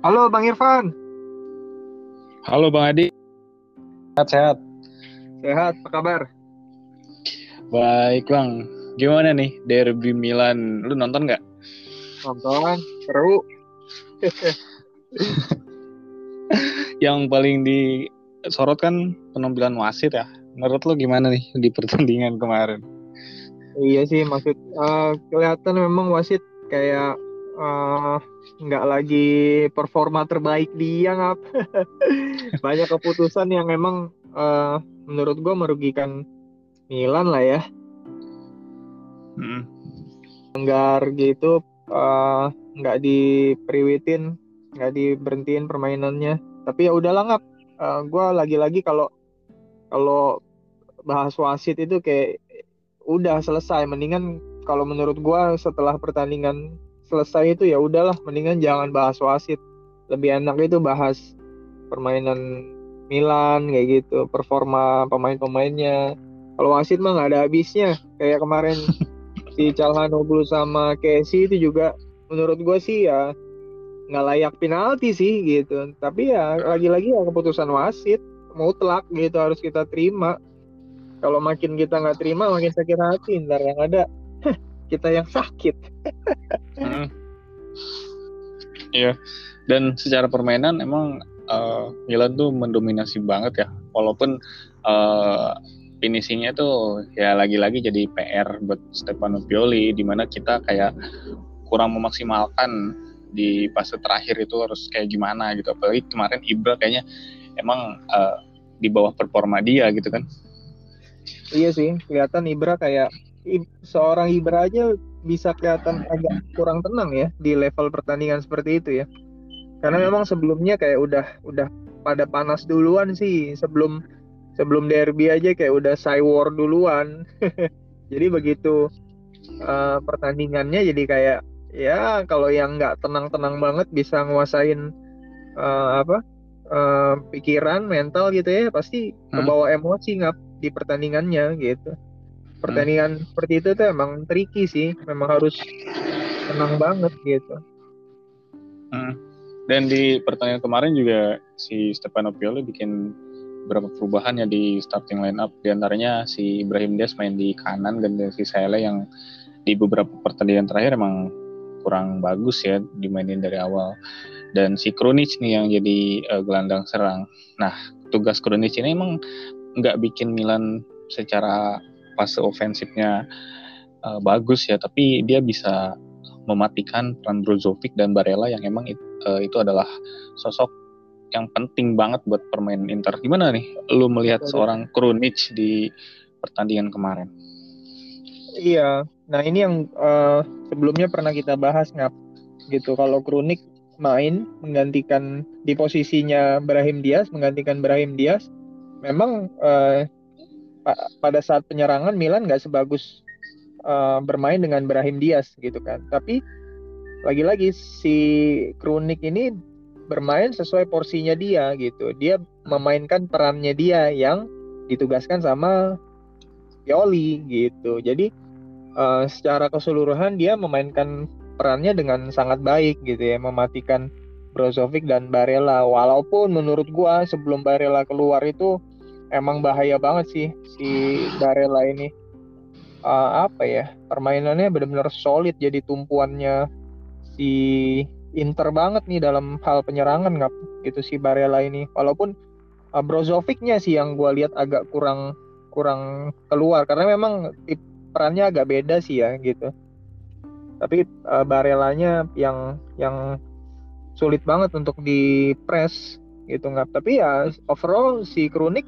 Halo Bang Irfan. Halo Bang Adi. Sehat-sehat. Sehat, apa kabar? Baik Bang. Gimana nih Derby Milan? Lu nonton nggak? Nonton, seru. Yang paling disorot kan penampilan wasit ya. Menurut lu gimana nih di pertandingan kemarin? Iya sih, maksud uh, kelihatan memang wasit kayak uh, nggak lagi performa terbaik dia ngap. Banyak keputusan yang memang uh, menurut gue merugikan Milan lah ya. Hmm. Enggar gitu uh, nggak diperiwitin, nggak diberhentiin permainannya. Tapi ya udahlah ngap. Uh, gue lagi-lagi kalau kalau bahas wasit itu kayak udah selesai mendingan kalau menurut gua setelah pertandingan selesai itu ya udahlah mendingan jangan bahas wasit. Lebih enak itu bahas permainan Milan kayak gitu performa pemain-pemainnya. Kalau wasit mah nggak ada habisnya. Kayak kemarin si Calhanoglu sama Casey itu juga menurut gue sih ya nggak layak penalti sih gitu. Tapi ya lagi-lagi ya keputusan wasit mutlak gitu harus kita terima. Kalau makin kita nggak terima makin sakit hati ntar yang ada kita yang sakit. Hmm. iya. Dan secara permainan emang uh, Milan tuh mendominasi banget ya. Walaupun uh, finishingnya tuh ya lagi-lagi jadi PR buat Stefano Pioli di mana kita kayak kurang memaksimalkan di fase terakhir itu harus kayak gimana gitu. Apalagi kemarin Ibra kayaknya emang uh, di bawah performa dia gitu kan iya sih kelihatan Ibra kayak seorang Ibra aja bisa kelihatan agak kurang tenang ya di level pertandingan seperti itu ya karena hmm. memang sebelumnya kayak udah udah pada panas duluan sih sebelum sebelum derby aja kayak udah war duluan jadi begitu uh, pertandingannya jadi kayak ya kalau yang nggak tenang-tenang banget bisa nguasain uh, apa uh, pikiran mental gitu ya pasti hmm. kebawa emosi nggak di pertandingannya gitu pertandingan hmm. seperti itu tuh emang tricky sih memang harus tenang banget gitu hmm. dan di pertandingan kemarin juga si Stefano Pioli bikin beberapa perubahan ya di starting line up di antaranya si Ibrahim Diaz main di kanan dan si Sele yang di beberapa pertandingan terakhir emang kurang bagus ya dimainin dari awal dan si Krunic nih yang jadi uh, gelandang serang. Nah tugas Krunic ini emang nggak bikin Milan secara fase ofensifnya uh, bagus ya, tapi dia bisa mematikan peran Brozovic dan Barella yang emang it, uh, itu adalah sosok yang penting banget buat permainan Inter. Gimana nih lu melihat seorang Krunic di pertandingan kemarin? Iya, nah ini yang uh, sebelumnya pernah kita bahas ngap gitu. Kalau Krunic main menggantikan di posisinya Brahim Diaz, menggantikan Brahim Diaz, memang uh, pada saat penyerangan Milan nggak sebagus uh, bermain dengan Brahim Diaz gitu kan. Tapi lagi-lagi si Kronik ini bermain sesuai porsinya dia gitu. Dia memainkan perannya dia yang ditugaskan sama Pioli gitu. Jadi uh, secara keseluruhan dia memainkan perannya dengan sangat baik gitu ya, mematikan Brozovic dan Barella. Walaupun menurut gua sebelum Barella keluar itu emang bahaya banget sih si Barella ini. Uh, apa ya permainannya benar-benar solid jadi tumpuannya si Inter banget nih dalam hal penyerangan nggak gitu si Barella ini. Walaupun uh, Brozovicnya sih yang gue lihat agak kurang kurang keluar karena memang perannya agak beda sih ya gitu. Tapi uh, Barellanya yang yang sulit banget untuk di press gitu nggak tapi ya overall si Kronik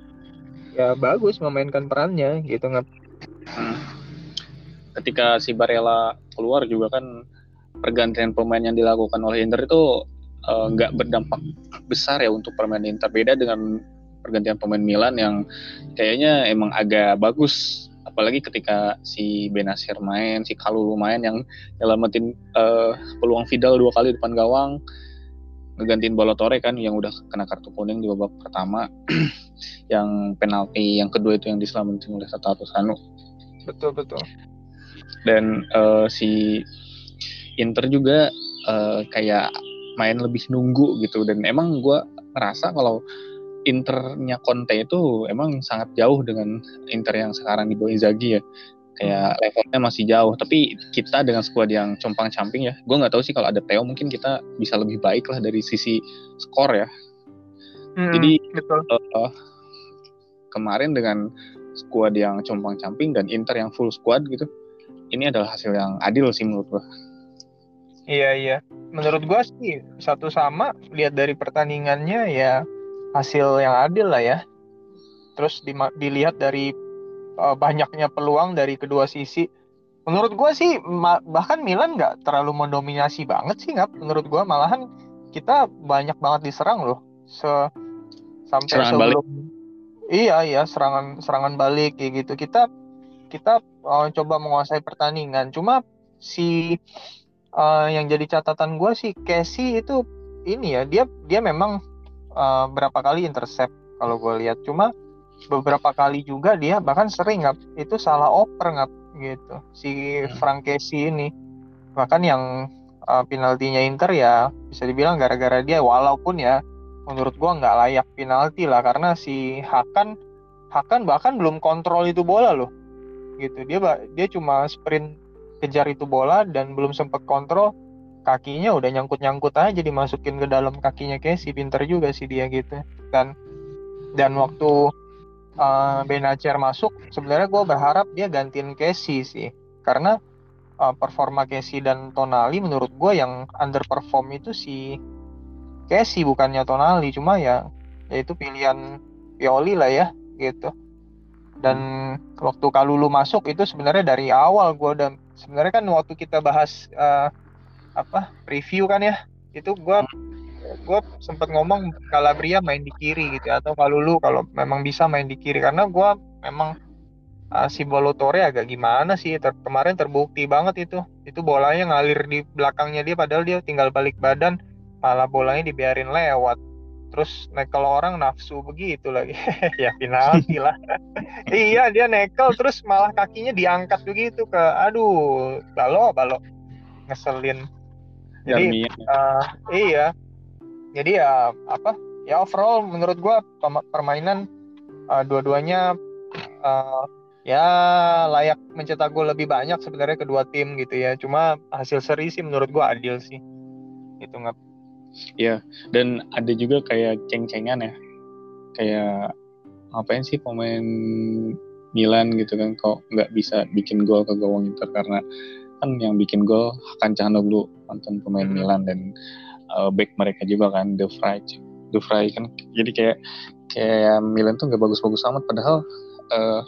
ya bagus memainkan perannya gitu nggak hmm. ketika si Barella keluar juga kan pergantian pemain yang dilakukan oleh Inter itu eh, nggak uh, berdampak besar ya untuk permainan Inter. Beda dengan pergantian pemain Milan yang kayaknya emang agak bagus. Apalagi ketika si Benasir main, si Kalulu main yang nyelamatin uh, peluang Vidal dua kali depan gawang ngegantiin Balotore kan yang udah kena kartu kuning di babak pertama. Yang penalti yang kedua itu yang diselamatin oleh Tataru Sanu betul betul. Dan uh, si Inter juga uh, kayak main lebih nunggu gitu. Dan emang gue ngerasa kalau Internya Conte itu emang sangat jauh dengan Inter yang sekarang di bawah Inzaghi ya hmm. levelnya masih jauh tapi kita dengan skuad yang compang camping ya gue nggak tahu sih kalau ada Theo mungkin kita bisa lebih baik lah dari sisi skor ya hmm, jadi betul. Uh, kemarin dengan skuad yang compang camping dan Inter yang full squad gitu ini adalah hasil yang adil sih menurut gue Iya iya. Menurut gua sih satu sama lihat dari pertandingannya ya hasil yang adil lah ya. Terus di, dilihat dari uh, banyaknya peluang dari kedua sisi. Menurut gua sih bahkan Milan nggak terlalu mendominasi banget sih nggak. Menurut gua malahan kita banyak banget diserang loh. Se sampai serangan sebelum balik. Iya iya serangan serangan balik kayak gitu. Kita kita uh, coba menguasai pertandingan. Cuma si uh, yang jadi catatan gue sih Casey itu ini ya dia dia memang uh, berapa kali intercept kalau gue lihat cuma beberapa kali juga dia bahkan sering nggak itu salah oper nggak gitu. Si hmm. Frank Casey ini. Bahkan yang uh, penaltinya Inter ya bisa dibilang gara-gara dia walaupun ya menurut gua nggak layak penalti lah karena si Hakan Hakan bahkan belum kontrol itu bola loh. Gitu dia dia cuma sprint kejar itu bola dan belum sempat kontrol kakinya udah nyangkut-nyangkut aja dimasukin ke dalam kakinya Casey pinter juga sih dia gitu. Dan dan waktu uh, Benacer masuk sebenarnya gue berharap dia gantiin Casey sih. Karena uh, performa Casey dan Tonali menurut gue yang underperform itu si Casey bukannya Tonali. Cuma ya yaitu pilihan Pioli lah ya gitu. Dan waktu Kalulu masuk itu sebenarnya dari awal gue udah sebenarnya kan waktu kita bahas uh, apa review kan ya itu gue gue sempat ngomong Calabria main di kiri gitu ya, atau kalau lu kalau memang bisa main di kiri. Karena gue memang uh, si Bolotore agak gimana sih ter kemarin terbukti banget itu. Itu bolanya ngalir di belakangnya dia padahal dia tinggal balik badan malah bolanya dibiarin lewat. Terus nekel orang nafsu begitu lagi. Ya penalti lah. Iya dia nekel terus malah kakinya diangkat begitu ke aduh balo balo. Ngeselin. Jadi uh, iya jadi ya apa? Ya overall menurut gua permainan uh, dua-duanya uh, ya layak mencetak gol lebih banyak sebenarnya kedua tim gitu ya. Cuma hasil seri sih menurut gua adil sih. Itu nggak Iya, dan ada juga kayak ceng-cengan ya. Kayak ngapain sih pemain Milan gitu kan kok nggak bisa bikin gol ke gawang Inter? Karena kan yang bikin gol Hakan Calhanoglu mantan pemain hmm. Milan dan uh, back mereka juga kan De Vrij. De Vrij kan. Jadi kayak kayak Milan tuh nggak bagus-bagus amat padahal uh,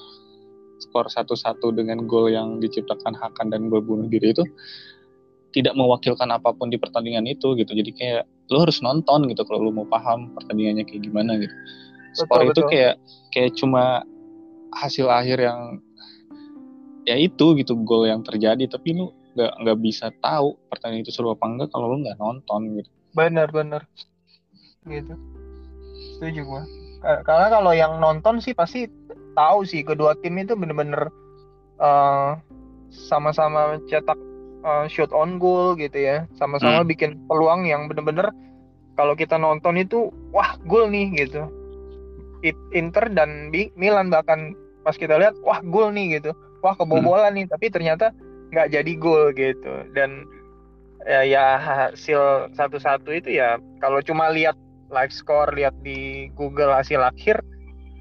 skor satu-satu dengan gol yang diciptakan Hakan dan gol bunuh diri itu tidak mewakilkan apa pun di pertandingan itu gitu. Jadi kayak lo harus nonton gitu kalau lo mau paham pertandingannya kayak gimana gitu. Skor itu kayak kayak cuma hasil akhir yang ya itu gitu gol yang terjadi. Tapi lu nggak nggak bisa tahu pertandingan itu seru apa enggak kalau lu nggak nonton gitu benar benar gitu. Setuju gua. Karena kalau yang nonton sih pasti tahu sih kedua tim itu bener-bener uh, sama-sama cetak uh, shoot on goal gitu ya. Sama-sama hmm. bikin peluang yang bener-bener kalau kita nonton itu wah gol nih gitu. Inter dan Milan bahkan pas kita lihat wah gol nih gitu. Wah kebobolan hmm. nih tapi ternyata nggak jadi gol gitu. Dan ya, ya hasil satu-satu itu ya kalau cuma lihat live score lihat di Google hasil akhir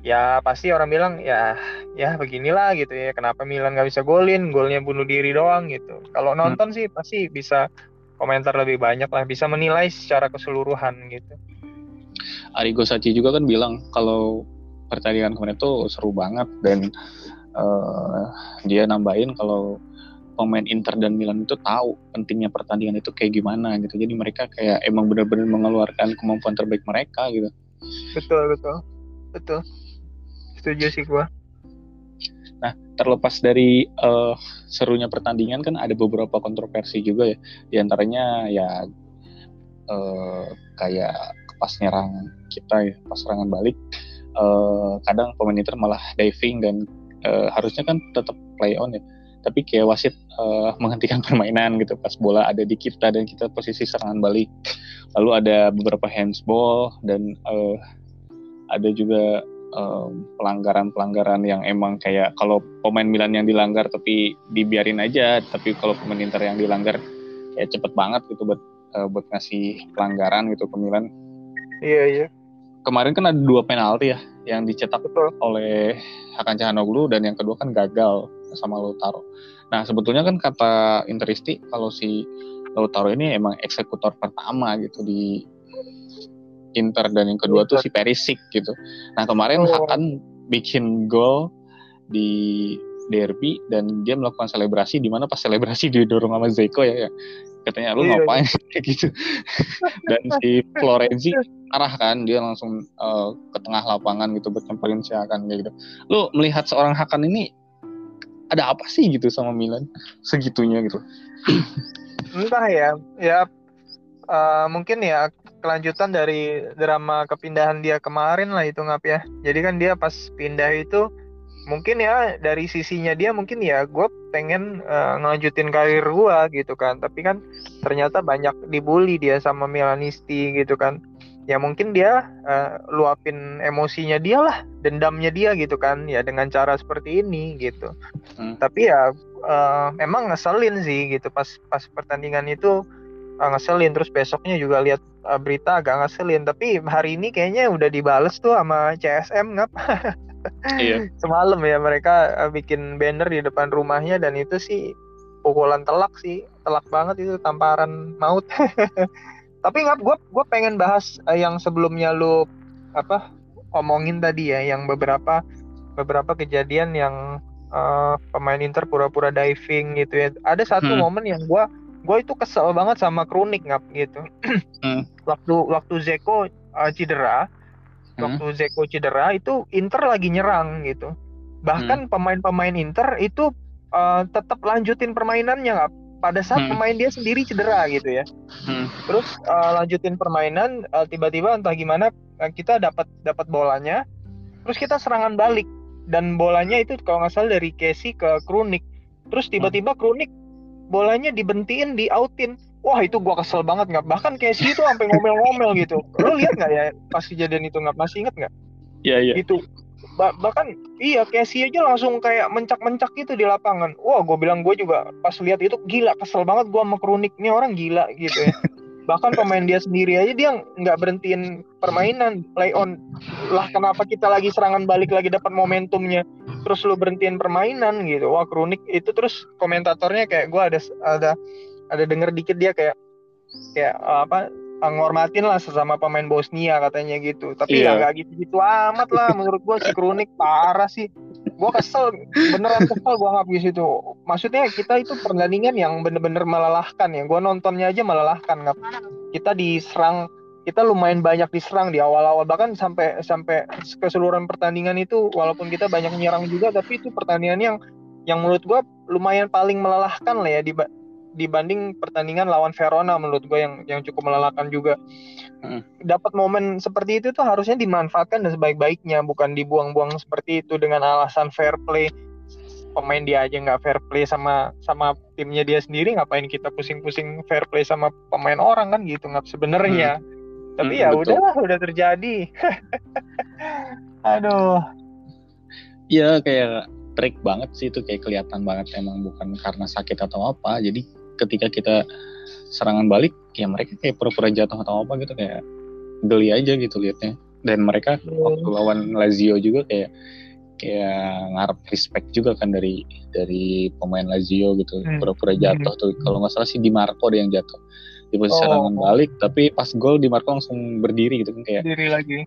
ya pasti orang bilang ya ya beginilah gitu ya kenapa Milan nggak bisa golin golnya bunuh diri doang gitu kalau hmm. nonton hmm. sih pasti bisa komentar lebih banyak lah bisa menilai secara keseluruhan gitu Arigo Sacchi juga kan bilang kalau pertandingan kemarin itu seru banget dan uh, dia nambahin kalau pemain Inter dan Milan itu tahu pentingnya pertandingan itu kayak gimana gitu. Jadi mereka kayak emang benar-benar mengeluarkan kemampuan terbaik mereka gitu. Betul betul. Betul. Setuju sih gua. Nah, terlepas dari uh, serunya pertandingan kan ada beberapa kontroversi juga ya. Di antaranya ya uh, kayak pas nyerang kita ya, pas serangan balik uh, kadang pemain Inter malah diving dan uh, harusnya kan tetap play on ya. Tapi kayak wasit uh, menghentikan permainan gitu. Pas bola ada di kita dan kita posisi serangan balik. Lalu ada beberapa handsball dan uh, ada juga pelanggaran-pelanggaran um, yang emang kayak kalau pemain Milan yang dilanggar tapi dibiarin aja. Tapi kalau pemain Inter yang dilanggar kayak cepet banget gitu buat uh, buat ngasih pelanggaran gitu ke Milan. Iya iya. Kemarin kan ada dua penalti ya yang dicetak Betul. oleh Hakan Calhanoglu dan yang kedua kan gagal sama Lautaro. Nah sebetulnya kan kata Interisti kalau si Lautaro ini emang eksekutor pertama gitu di Inter dan yang kedua Inter. tuh si Perisic gitu. Nah kemarin oh. Hakan bikin gol di derby dan dia melakukan selebrasi di mana pas selebrasi didorong sama Zeko ya, ya. katanya lu iya, ngapain iya. gitu dan si Florenzi arah kan dia langsung uh, ke tengah lapangan gitu buat nyamperin si Hakan kayak gitu lu melihat seorang Hakan ini ada apa sih gitu sama Milan? Segitunya gitu. Entah ya ya uh, mungkin ya kelanjutan dari drama kepindahan dia kemarin lah itu ngap ya. Jadi kan dia pas pindah itu mungkin ya dari sisinya dia mungkin ya gue pengen uh, ngelanjutin karir gue gitu kan. Tapi kan ternyata banyak dibully dia sama Milanisti gitu kan ya mungkin dia uh, luapin emosinya dia lah dendamnya dia gitu kan ya dengan cara seperti ini gitu. Hmm. tapi ya uh, emang ngeselin sih gitu pas pas pertandingan itu uh, ngeselin. Terus besoknya juga lihat uh, berita agak ngeselin. Tapi hari ini kayaknya udah dibales tuh sama CSM ngap. Iya. semalam ya mereka uh, bikin banner di depan rumahnya dan itu sih pukulan telak sih. Telak banget itu tamparan maut tapi nggak gue gue pengen bahas uh, yang sebelumnya lu apa omongin tadi ya yang beberapa beberapa kejadian yang uh, pemain Inter pura-pura diving gitu ya ada satu hmm. momen yang gue gue itu kesel banget sama Kronik ngap gitu hmm. waktu waktu Zeko uh, cedera hmm. waktu Zeko cedera itu Inter lagi nyerang gitu bahkan hmm. pemain-pemain hmm. Inter itu uh, tetap lanjutin permainannya ngap pada saat hmm. pemain dia sendiri cedera gitu ya. Hmm. Terus uh, lanjutin permainan uh, tiba-tiba entah gimana uh, kita dapat dapat bolanya, terus kita serangan balik dan bolanya itu kalau nggak salah dari Casey ke Krunik. Terus tiba-tiba hmm. Krunik bolanya dibentiin di outin. Wah itu gua kesel banget nggak. Bahkan Casey itu sampai ngomel-ngomel gitu. Lo lihat nggak ya pas kejadian itu nggak masih inget nggak? Iya iya. Itu bah bahkan iya Casey aja langsung kayak mencak-mencak gitu di lapangan. Wah gue bilang gue juga pas lihat itu gila kesel banget gue sama Kroniknya orang gila gitu ya. Bahkan pemain dia sendiri aja dia nggak berhentiin permainan play on. Lah kenapa kita lagi serangan balik lagi dapat momentumnya? Terus lu berhentiin permainan gitu. Wah Kronik itu terus komentatornya kayak gue ada ada ada denger dikit dia kayak kayak apa ngormatin lah sesama pemain Bosnia katanya gitu. Tapi iya. ya nggak gitu-gitu amat lah menurut gua si Kronik parah sih. Gua kesel beneran kesel gua ngabis itu. Maksudnya kita itu pertandingan yang bener-bener melelahkan ya. Gua nontonnya aja melelahkan nggak kita diserang kita lumayan banyak diserang di awal-awal. Bahkan sampai sampai keseluruhan pertandingan itu walaupun kita banyak menyerang juga tapi itu pertandingan yang yang menurut gua lumayan paling melelahkan lah ya di dibanding pertandingan lawan Verona menurut gue yang yang cukup melelahkan juga. Hmm. Dapat momen seperti itu tuh harusnya dimanfaatkan dan sebaik-baiknya bukan dibuang-buang seperti itu dengan alasan fair play. Pemain dia aja nggak fair play sama sama timnya dia sendiri ngapain kita pusing-pusing fair play sama pemain orang kan gitu nggak sebenarnya. Hmm. Tapi hmm, ya udahlah udah terjadi. Aduh. Iya kayak trik banget sih itu kayak kelihatan banget emang bukan karena sakit atau apa jadi ketika kita serangan balik ya mereka kayak pura-pura jatuh atau apa gitu kayak geli aja gitu liatnya dan mereka hmm. waktu lawan Lazio juga kayak kayak ngarep respect juga kan dari dari pemain Lazio gitu hmm. pura-pura jatuh hmm. tuh kalau nggak salah sih Di Marco dia yang jatuh di posisi oh. serangan balik tapi pas gol Di Marco langsung berdiri gitu kan kayak berdiri lagi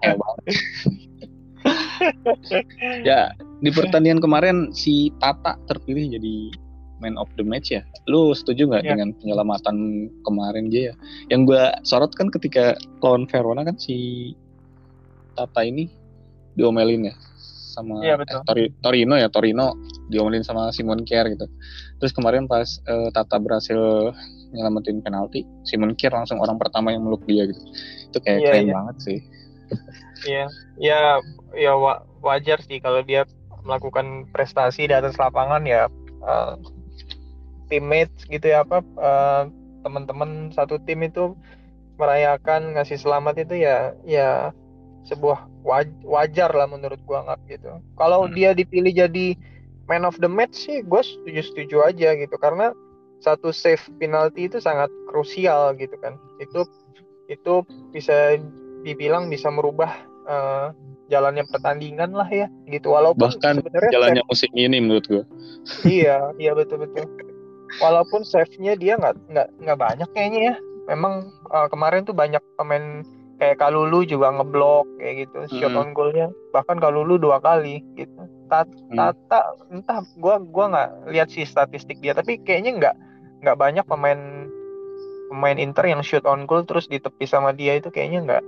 kayak banget ya di pertandingan kemarin si Tata terpilih jadi man of the match ya. Lu setuju nggak yeah. dengan penyelamatan kemarin dia ya? Yang gue sorot kan ketika lawan Verona kan si Tata ini diomelin ya sama yeah, betul. Eh, Tori, Torino ya Torino diomelin sama Simon Kier gitu. Terus kemarin pas uh, Tata berhasil nyelamatin penalti, Simon Kier langsung orang pertama yang meluk dia gitu. Itu kayak yeah, keren yeah. banget sih. Iya, ya ya wajar sih kalau dia melakukan prestasi di atas lapangan ya uh, teammates gitu ya apa uh, teman-teman satu tim itu merayakan ngasih selamat itu ya ya sebuah wajar lah menurut gua nggak gitu. Kalau hmm. dia dipilih jadi man of the match sih gue setuju setuju aja gitu karena satu save penalti itu sangat krusial gitu kan. Itu itu bisa dibilang bisa merubah uh, jalannya pertandingan lah ya gitu walaupun bahkan jalannya musim ini menurut gue iya iya betul betul walaupun save-nya dia nggak nggak nggak banyak kayaknya ya. Memang uh, kemarin tuh banyak pemain kayak Kalulu juga ngeblok kayak gitu. Hmm. shot on goalnya. Bahkan Kalulu dua kali gitu. Tata, hmm. Tata entah gua gua nggak lihat sih statistik dia. Tapi kayaknya nggak nggak banyak pemain pemain Inter yang shoot on goal terus ditepi sama dia itu kayaknya nggak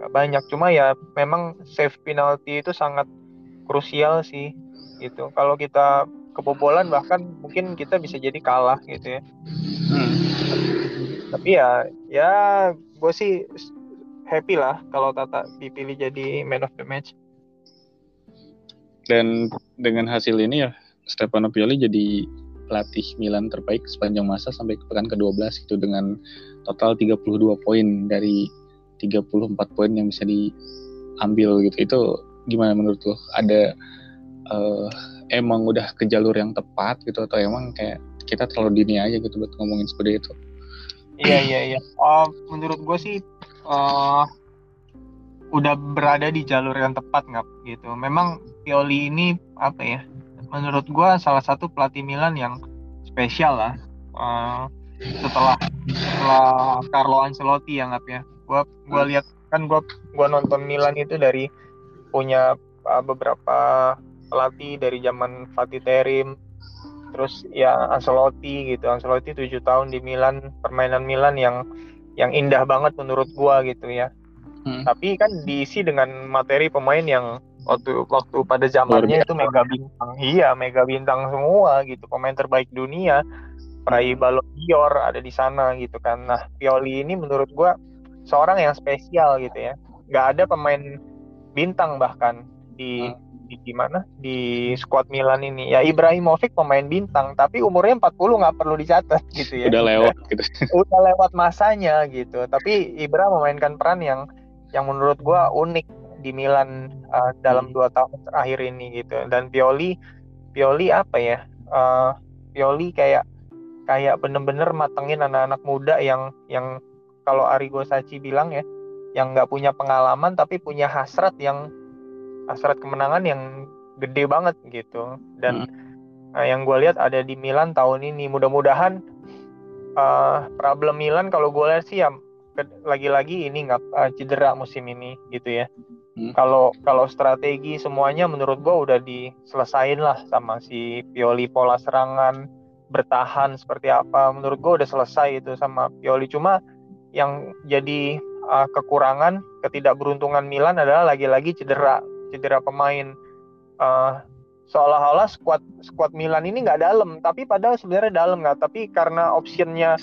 nggak banyak. Cuma ya memang save penalti itu sangat krusial sih gitu. Kalau kita kebobolan bahkan mungkin kita bisa jadi kalah gitu ya hmm. tapi ya ya gue sih happy lah kalau Tata dipilih jadi man of the match dan dengan hasil ini ya Stefano Pioli jadi pelatih Milan terbaik sepanjang masa sampai ke pekan ke-12 itu dengan total 32 poin dari 34 poin yang bisa diambil gitu. Itu gimana menurut lo? Ada uh, emang udah ke jalur yang tepat gitu atau emang kayak kita terlalu dini aja gitu buat ngomongin seperti itu? Iya iya iya. Uh, menurut gue sih uh, udah berada di jalur yang tepat nggak gitu. Memang Pioli ini apa ya? Menurut gue salah satu pelatih Milan yang spesial lah. Uh, setelah setelah Carlo Ancelotti yang apa ya? Gua gua hmm. lihat kan gua gua nonton Milan itu dari punya uh, beberapa pelatih dari zaman Fatih Terim terus ya Ancelotti gitu. Ancelotti tujuh tahun di Milan permainan Milan yang yang indah banget menurut gua gitu ya. Hmm. tapi kan diisi dengan materi pemain yang waktu waktu pada zamannya itu mega bintang. Iya mega bintang semua gitu. Pemain terbaik dunia. Peraih hmm. Ballon d'Or ada di sana gitu kan. Nah Pioli ini menurut gue seorang yang spesial gitu ya. Nggak ada pemain bintang bahkan di hmm. Di gimana? Di skuad Milan ini. Ya Ibrahimovic pemain bintang tapi umurnya 40 nggak perlu dicatat gitu ya. Udah lewat gitu. Udah lewat masanya gitu. Tapi Ibra memainkan peran yang yang menurut gue unik di Milan uh, dalam hmm. dua tahun terakhir ini gitu. Dan Pioli Pioli apa ya? Uh, Pioli kayak kayak bener-bener matengin anak-anak muda yang yang kalau Arigo Sachi bilang ya yang nggak punya pengalaman tapi punya hasrat yang hasrat kemenangan yang gede banget gitu dan hmm. uh, yang gue lihat ada di Milan tahun ini mudah-mudahan uh, problem Milan kalau gue lihat sih ya lagi-lagi ini nggak uh, cedera musim ini gitu ya. Hmm. Kalau kalau strategi semuanya menurut gua udah diselesain lah sama si Pioli pola serangan bertahan seperti apa menurut gua udah selesai itu sama Pioli cuma yang jadi uh, kekurangan ketidakberuntungan Milan adalah lagi-lagi cedera cedera pemain. Uh, seolah-olah squad squad Milan ini nggak dalam tapi padahal sebenarnya dalam nggak tapi karena optionnya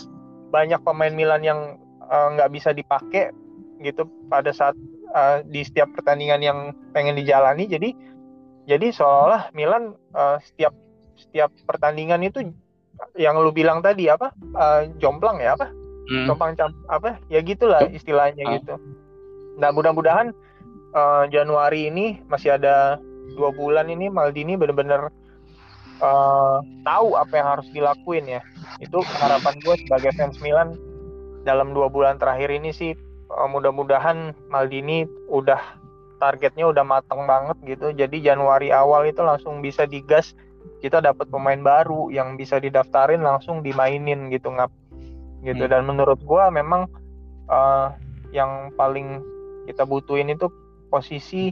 banyak pemain Milan yang Eh, nggak uh, bisa dipakai gitu pada saat uh, di setiap pertandingan yang pengen dijalani jadi jadi seolah-olah Milan uh, setiap setiap pertandingan itu yang lu bilang tadi apa uh, jomplang ya apa? Hmm. jomplang apa? Ya gitulah istilahnya hmm. gitu. Nah mudah-mudahan uh, Januari ini masih ada dua bulan ini Maldini benar-benar uh, tahu apa yang harus dilakuin ya. Itu harapan gue sebagai fans Milan dalam dua bulan terakhir ini sih uh, mudah-mudahan Maldini udah targetnya udah matang banget gitu. Jadi Januari awal itu langsung bisa digas kita dapat pemain baru yang bisa didaftarin langsung dimainin gitu ngap. Gitu. Hmm. dan menurut gua memang uh, yang paling kita butuhin itu posisi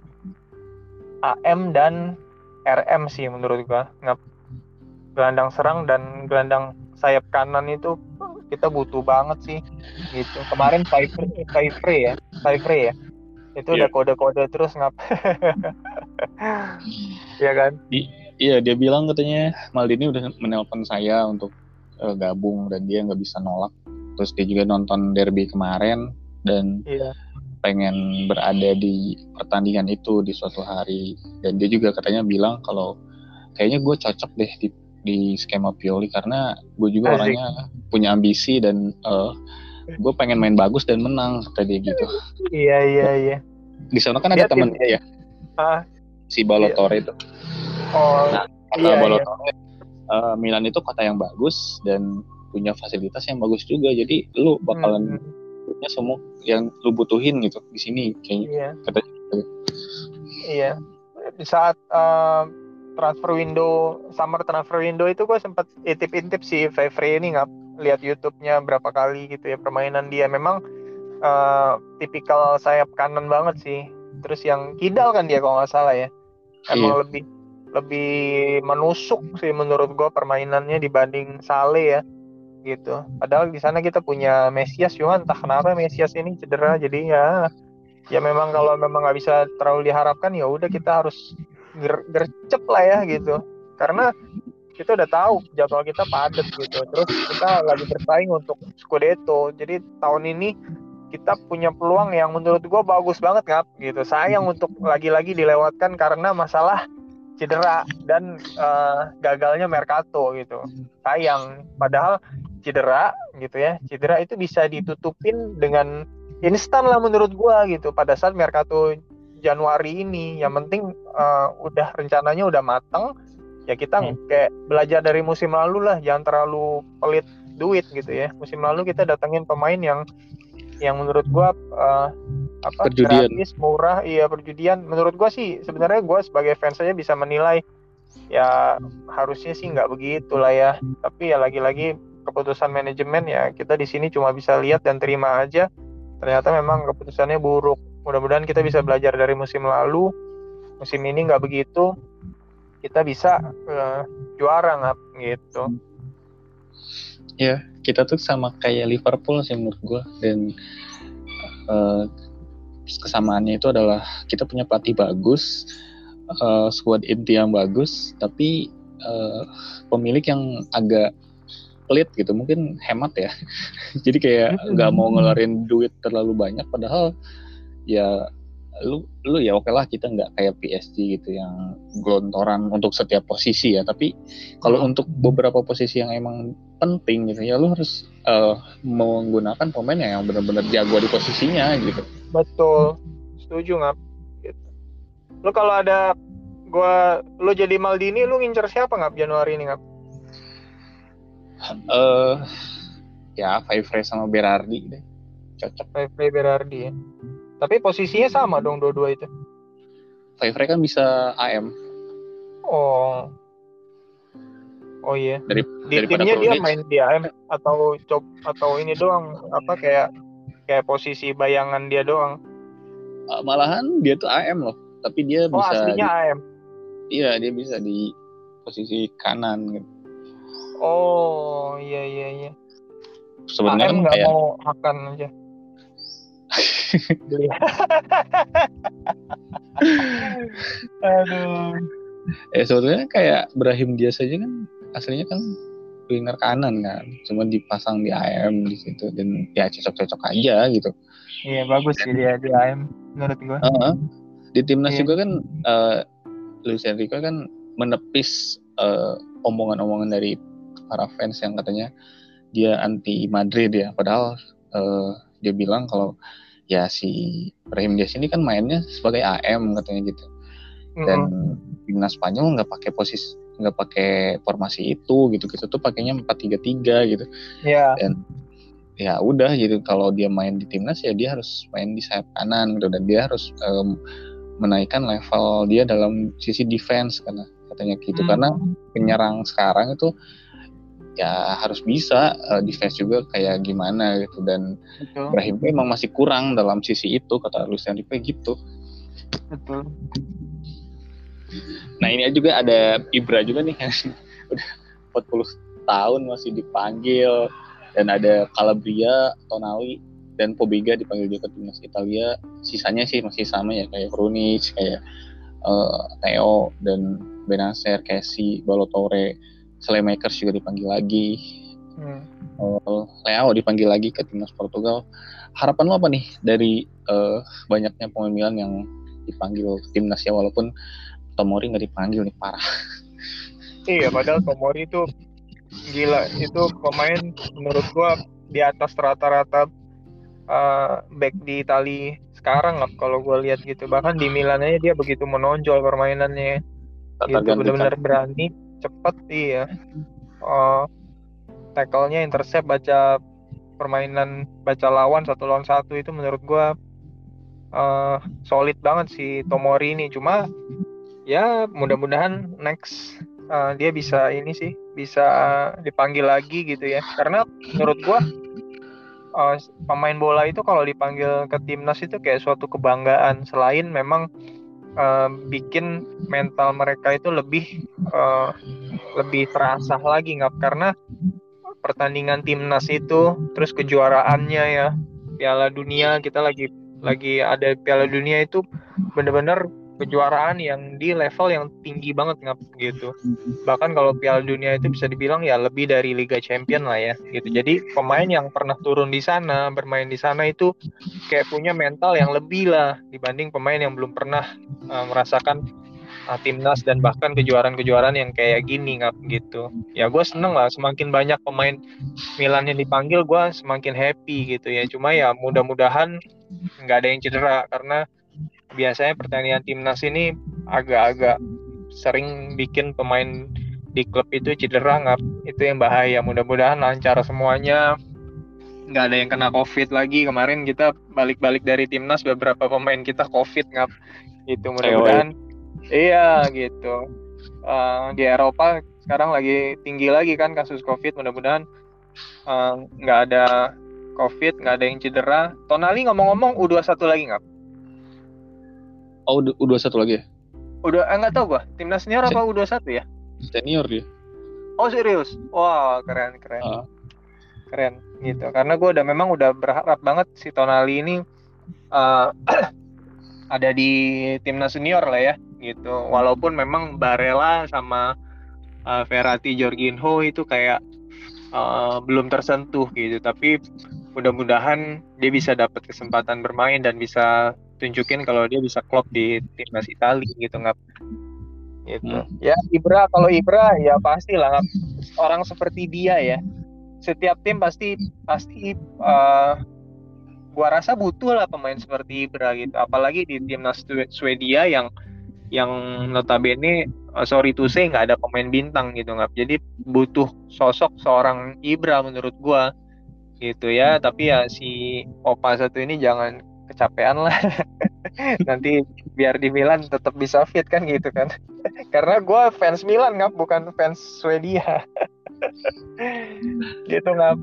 AM dan RM sih menurut gua ngap gelandang serang dan gelandang sayap kanan itu kita butuh banget sih gitu kemarin free ya free ya itu yeah. udah iya. kode-kode terus ngap ya kan I iya dia bilang katanya Maldini udah menelpon saya untuk uh, gabung dan dia nggak bisa nolak terus dia juga nonton derby kemarin dan yeah. Pengen berada di pertandingan itu di suatu hari dan dia juga katanya bilang kalau kayaknya gue cocok deh di di skema Pioli karena gue juga Asik. orangnya punya ambisi dan uh, eh, gue pengen main bagus dan menang kata dia gitu. Iya iya iya. Di sana kan ada temen dia ya. Ah. Si Balotore iya. itu. Oh. Nah, kata iya, Balotore, iya. Uh, Milan itu kota yang bagus dan punya fasilitas yang bagus juga. Jadi lu bakalan hmm. Punya semua yang lu butuhin gitu di sini kayaknya. Iya. Katanya. Gitu. Iya. Di saat uh, transfer window summer transfer window itu gue sempat intip-intip si Favre ini nggak lihat YouTube-nya berapa kali gitu ya permainan dia memang uh, tipikal sayap kanan banget sih terus yang kidal kan dia kalau nggak salah ya emang iya. lebih lebih menusuk sih menurut gue permainannya dibanding Sale ya gitu. Padahal di sana kita punya Mesias cuma entah kenapa Mesias ini cedera jadi ya ya memang kalau memang nggak bisa terlalu diharapkan ya udah kita harus ger gercep lah ya gitu. Karena kita udah tahu jadwal kita padat gitu. Terus kita lagi bersaing untuk Scudetto. Jadi tahun ini kita punya peluang yang menurut gue bagus banget ngap gitu. Sayang untuk lagi-lagi dilewatkan karena masalah cedera dan uh, gagalnya Mercato gitu. Sayang. Padahal cedera gitu ya. Cedera itu bisa ditutupin dengan instan lah menurut gue gitu pada saat Mercato Januari ini. Yang penting uh, udah rencananya udah matang ya kita hmm. kayak belajar dari musim lalu lah. Jangan terlalu pelit duit gitu ya. Musim lalu kita datangin pemain yang yang menurut gua uh, apa perjudian. gratis murah iya perjudian. Menurut gua sih sebenarnya gua sebagai fans saja bisa menilai. Ya harusnya sih nggak begitu lah ya. Tapi ya lagi-lagi keputusan manajemen ya kita di sini cuma bisa lihat dan terima aja. Ternyata memang keputusannya buruk. Mudah-mudahan kita bisa belajar dari musim lalu. Musim ini nggak begitu kita bisa uh, juara nggak? Gitu. Ya kita tuh sama kayak Liverpool sih menurut gue dan uh, kesamaannya itu adalah kita punya pelatih bagus uh, squad inti yang bagus tapi uh, pemilik yang agak pelit gitu mungkin hemat ya. Jadi kayak nggak mau ngeluarin duit terlalu banyak padahal ya lu lu ya oke lah kita nggak kayak PSG gitu yang gelontoran untuk setiap posisi ya. Tapi kalau hmm. untuk beberapa posisi yang emang penting gitu ya lu harus uh, menggunakan pemain yang benar-benar jago di posisinya gitu. Betul. Setuju nggak gitu. lu kalau ada gua lu jadi Maldini lu ngincer siapa nggak Januari ini nggak eh uh, ya Favre sama Berardi deh cocok Favre Berardi ya tapi posisinya sama dong dua-dua itu. Favre kan bisa AM. Oh. Oh iya. Dari di timnya dia main di AM atau cop atau ini doang apa kayak kayak posisi bayangan dia doang. Uh, malahan dia tuh AM loh, tapi dia oh, bisa aslinya di, AM. Iya, dia bisa di posisi kanan gitu. Oh, iya iya iya. Sebenarnya AM kan kayak mau makan aja. Aduh. Ya sebetulnya kayak Brahim dia saja kan aslinya kan winger kanan kan, cuma dipasang di AM di situ dan ya cocok-cocok aja gitu. Iya bagus sih dia di AM menurut gua. Uh -huh. Di timnas iya. juga kan uh, Luis Enrique kan menepis uh, omongan-omongan dari para fans yang katanya dia anti Madrid ya, padahal uh, dia bilang kalau ya si Brahim Diaz ini kan mainnya sebagai AM katanya gitu dan mm. timnas Spanyol nggak pakai posisi nggak pakai formasi itu gitu gitu tuh pakainya empat tiga tiga gitu yeah. dan ya udah gitu kalau dia main di timnas ya dia harus main di sayap kanan gitu dan dia harus um, menaikkan level dia dalam sisi defense karena katanya gitu hmm. karena penyerang sekarang itu ya harus bisa uh, defense juga kayak gimana gitu dan Betul. Ibrahim memang masih kurang dalam sisi itu kata Luis Enrique gitu. Betul. Nah ini juga ada Ibra juga nih kan udah 40 tahun masih dipanggil dan ada Calabria, Tonali dan Pobega dipanggil juga ke timnas Italia. Sisanya sih masih sama ya kayak Krunic, kayak uh, Theo dan Benacer, Casey, Balotore Slaymakers juga dipanggil lagi. Hmm. Uh, Leo dipanggil lagi ke timnas Portugal. Harapan lo apa nih dari uh, banyaknya pemilihan yang dipanggil timnas ya walaupun Tomori nggak dipanggil nih parah. iya padahal Tomori itu gila itu pemain menurut gua di atas rata-rata uh, back di Itali sekarang lah kalau gue lihat gitu bahkan di Milan aja dia begitu menonjol permainannya gitu benar-benar berani cepet iya. Uh, tackle-nya intercept baca permainan baca lawan satu lawan satu itu menurut gue uh, solid banget si Tomori ini. Cuma ya mudah-mudahan next uh, dia bisa ini sih bisa dipanggil lagi gitu ya. Karena menurut gue uh, pemain bola itu kalau dipanggil ke timnas itu kayak suatu kebanggaan. Selain memang uh, bikin mental mereka itu lebih uh, lebih terasa lagi nggak karena pertandingan timnas itu terus kejuaraannya ya Piala Dunia kita lagi lagi ada Piala Dunia itu bener-bener kejuaraan yang di level yang tinggi banget nggak gitu. Bahkan kalau Piala Dunia itu bisa dibilang ya lebih dari Liga Champion lah ya gitu. Jadi pemain yang pernah turun di sana bermain di sana itu kayak punya mental yang lebih lah dibanding pemain yang belum pernah uh, merasakan uh, timnas dan bahkan kejuaraan-kejuaraan yang kayak gini nggak gitu. Ya gue seneng lah semakin banyak pemain Milan yang dipanggil gue semakin happy gitu ya. Cuma ya mudah-mudahan nggak ada yang cedera karena biasanya pertandingan timnas ini agak-agak sering bikin pemain di klub itu cedera nggak itu yang bahaya. Mudah-mudahan lancar semuanya. Nggak ada yang kena covid lagi. Kemarin kita balik-balik dari timnas beberapa pemain kita covid nggak. Itu mudah-mudahan. iya gitu. Uh, di Eropa sekarang lagi tinggi lagi kan kasus covid. Mudah-mudahan eh, nggak uh, ada covid nggak ada yang cedera. Tonali ngomong-ngomong U21 lagi nggak Oh, U21 lagi ya? Udah enggak eh, tahu gua. Timnas senior apa U21 ya? Senior dia. Oh, serius? Wah, wow, keren, keren. Uh. Keren gitu. Karena gua udah memang udah berharap banget si Tonali ini uh, ada di timnas senior lah ya gitu. Walaupun memang Barella sama uh, Verratti Jorginho itu kayak uh, belum tersentuh gitu, tapi mudah-mudahan dia bisa dapat kesempatan bermain dan bisa tunjukin kalau dia bisa klop di timnas Italia gitu nggak gitu. Hmm. ya Ibra kalau Ibra ya pasti lah orang seperti dia ya. Setiap tim pasti pasti uh, gua rasa butuh lah pemain seperti Ibra gitu. Apalagi di timnas Swedia yang yang notabene uh, sorry to say nggak ada pemain bintang gitu nggak jadi butuh sosok seorang Ibra menurut gua gitu ya. Tapi ya si Opa satu ini jangan kecapean lah. Nanti biar di Milan tetap bisa fit kan gitu kan. Karena gue fans Milan nggak bukan fans Swedia. Gitu nggak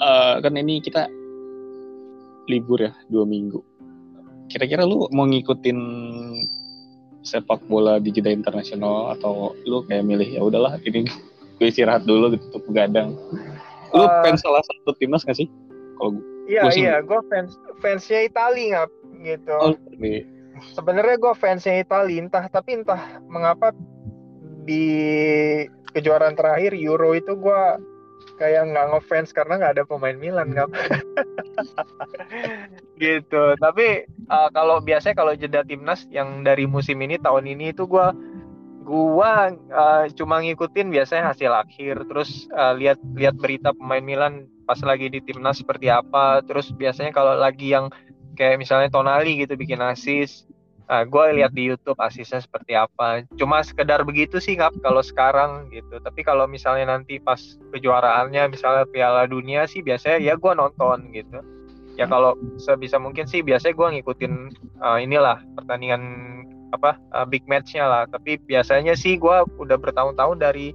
uh, kan ini kita libur ya dua minggu. Kira-kira lu mau ngikutin sepak bola di jeda internasional atau lu kayak milih ya udahlah ini gue istirahat dulu gitu begadang. Lu uh, fans salah satu timnas gak sih? Kalau Iya iya, gue fans fansnya Itali nggak gitu. Oh, Sebenarnya gue fansnya Itali, entah tapi entah mengapa di kejuaraan terakhir Euro itu gue kayak nggak ngefans karena nggak ada pemain Milan nggak gitu tapi uh, kalau biasanya kalau jeda timnas yang dari musim ini tahun ini itu gue gua uh, cuma ngikutin biasanya hasil akhir. Terus uh, lihat lihat berita pemain Milan pas lagi di timnas seperti apa. Terus biasanya kalau lagi yang kayak misalnya Tonali gitu bikin asis nah, gue lihat di YouTube asisnya seperti apa. Cuma sekedar begitu sih nggak kalau sekarang gitu. Tapi kalau misalnya nanti pas kejuaraannya misalnya Piala Dunia sih biasanya ya gue nonton gitu. Ya kalau sebisa mungkin sih biasanya gue ngikutin uh, inilah pertandingan apa uh, big matchnya lah. Tapi biasanya sih gue udah bertahun-tahun dari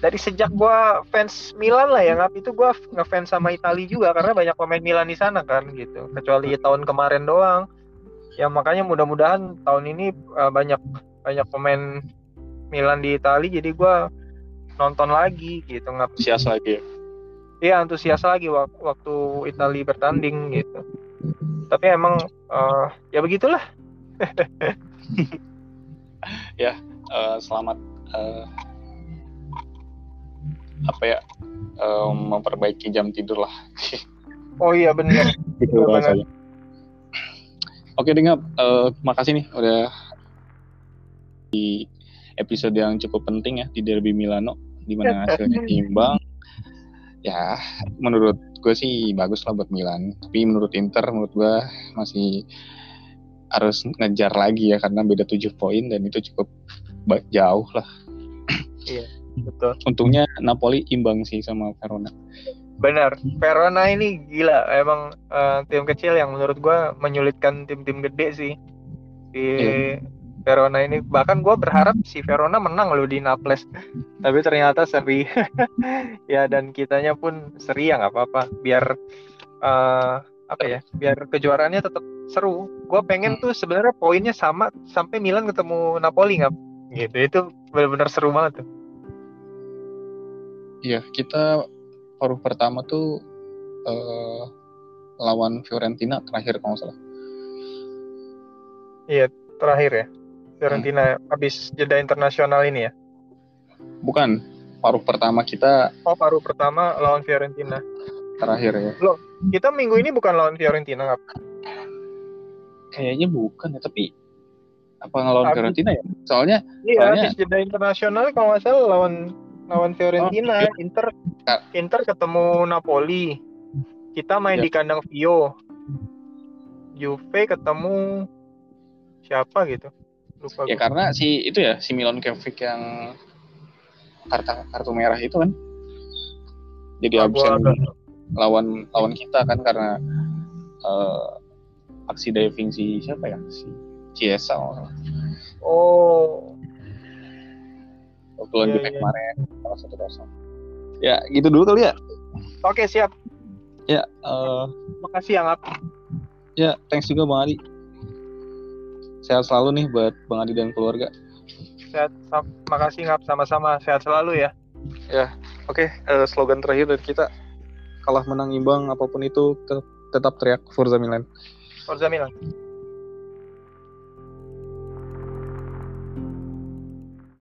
dari sejak gue fans Milan lah ya ngap. Itu gue ngefans sama Italia juga karena banyak pemain Milan di sana kan gitu. Kecuali tahun kemarin doang. Ya makanya mudah-mudahan tahun ini uh, banyak banyak pemain Milan di Italia jadi gue nonton lagi gitu nggak antusias lagi. Iya antusias lagi waktu, waktu Italia bertanding gitu. Tapi emang uh, ya begitulah. Ya uh, selamat uh, apa ya um, memperbaiki jam tidur lah oh iya benar gitu rasanya oke dengar uh, makasih nih udah di episode yang cukup penting ya di Derby Milano di mana hasilnya imbang. Ya, menurut gue sih bagus lah buat Milan. Tapi menurut Inter, menurut gue masih harus ngejar lagi ya karena beda 7 poin dan itu cukup jauh lah. Iya, betul. Untungnya Napoli imbang sih sama Verona. Benar, Verona ini gila, emang uh, tim kecil yang menurut gue menyulitkan tim-tim gede sih. Di yeah. Verona ini bahkan gue berharap si Verona menang loh di Naples, tapi ternyata seri. ya dan kitanya pun seri ya nggak apa-apa, biar uh, apa ya, biar kejuaraannya tetap seru. Gue pengen hmm. tuh sebenarnya poinnya sama sampai Milan ketemu Napoli nggak? Gitu, itu benar-benar seru banget tuh. Iya, kita paruh pertama tuh uh, lawan Fiorentina terakhir kalau nggak salah. Iya, terakhir ya. Fiorentina hmm. habis jeda internasional ini ya? Bukan, paruh pertama kita. Oh, paruh pertama lawan Fiorentina. Terakhir ya. Loh, kita minggu ini bukan lawan Fiorentina nggak? Kayaknya bukan ya, tapi apa ngelawan Fiorentina ya? Soalnya, iya, soalnya habis jeda internasional kalau nggak salah lawan lawan Fiorentina, oh, Inter Inter ketemu Napoli. Kita main ya. di kandang Vio. Juve ketemu siapa gitu? Lupa ya gue. karena si itu ya si Milan Kevic yang kartu kartu merah itu kan. Jadi nah, absen lawan lawan kita kan karena uh, aksi diving si siapa ya si Ciesa Oh, waktu lagi yeah, yeah. kemarin salah satu kosong. Ya gitu dulu kali ya. Oke siap. Ya uh, makasih ya ngap. ya thanks juga bang Adi. Sehat selalu nih buat bang Adi dan keluarga. Sehat makasih ngap. Sama-sama. Sehat selalu ya. Ya oke. Okay. uh, eh, slogan terakhir dari kita kalah menang imbang apa pun itu tetap teriak Forza Milan. Forza Milan